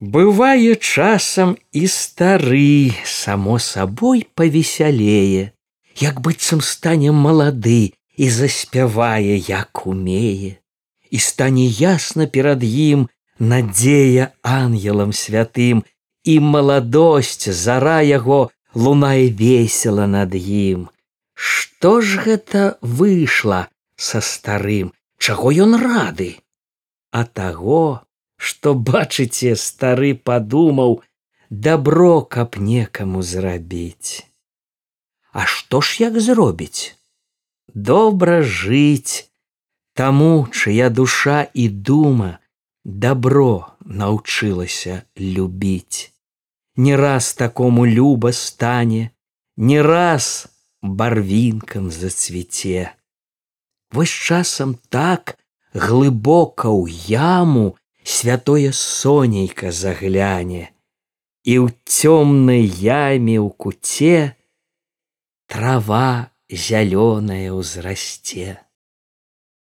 Бывае часам і стары, само сабой павесялее, як быццам стане малады і заспявае, як умее, і стане ясна перад ім надзея ангелам святым, і маладосць зара яго лунае весела над ім. Што ж гэта выйшла са старым, чаго ён рады? А таго, што бачыце стары падумаў добро каб некаму зрабіць А што ж як зробіць? Добра жыць. Таму чыя душа і дума добро научылася любіць. Не раз такому люба стане не раз барвінкам зацвіце. Вось часам так глыбока ў яму святое сонейка загляне, і ў цёмнай яме ў куце трава зялёная ўзрасце.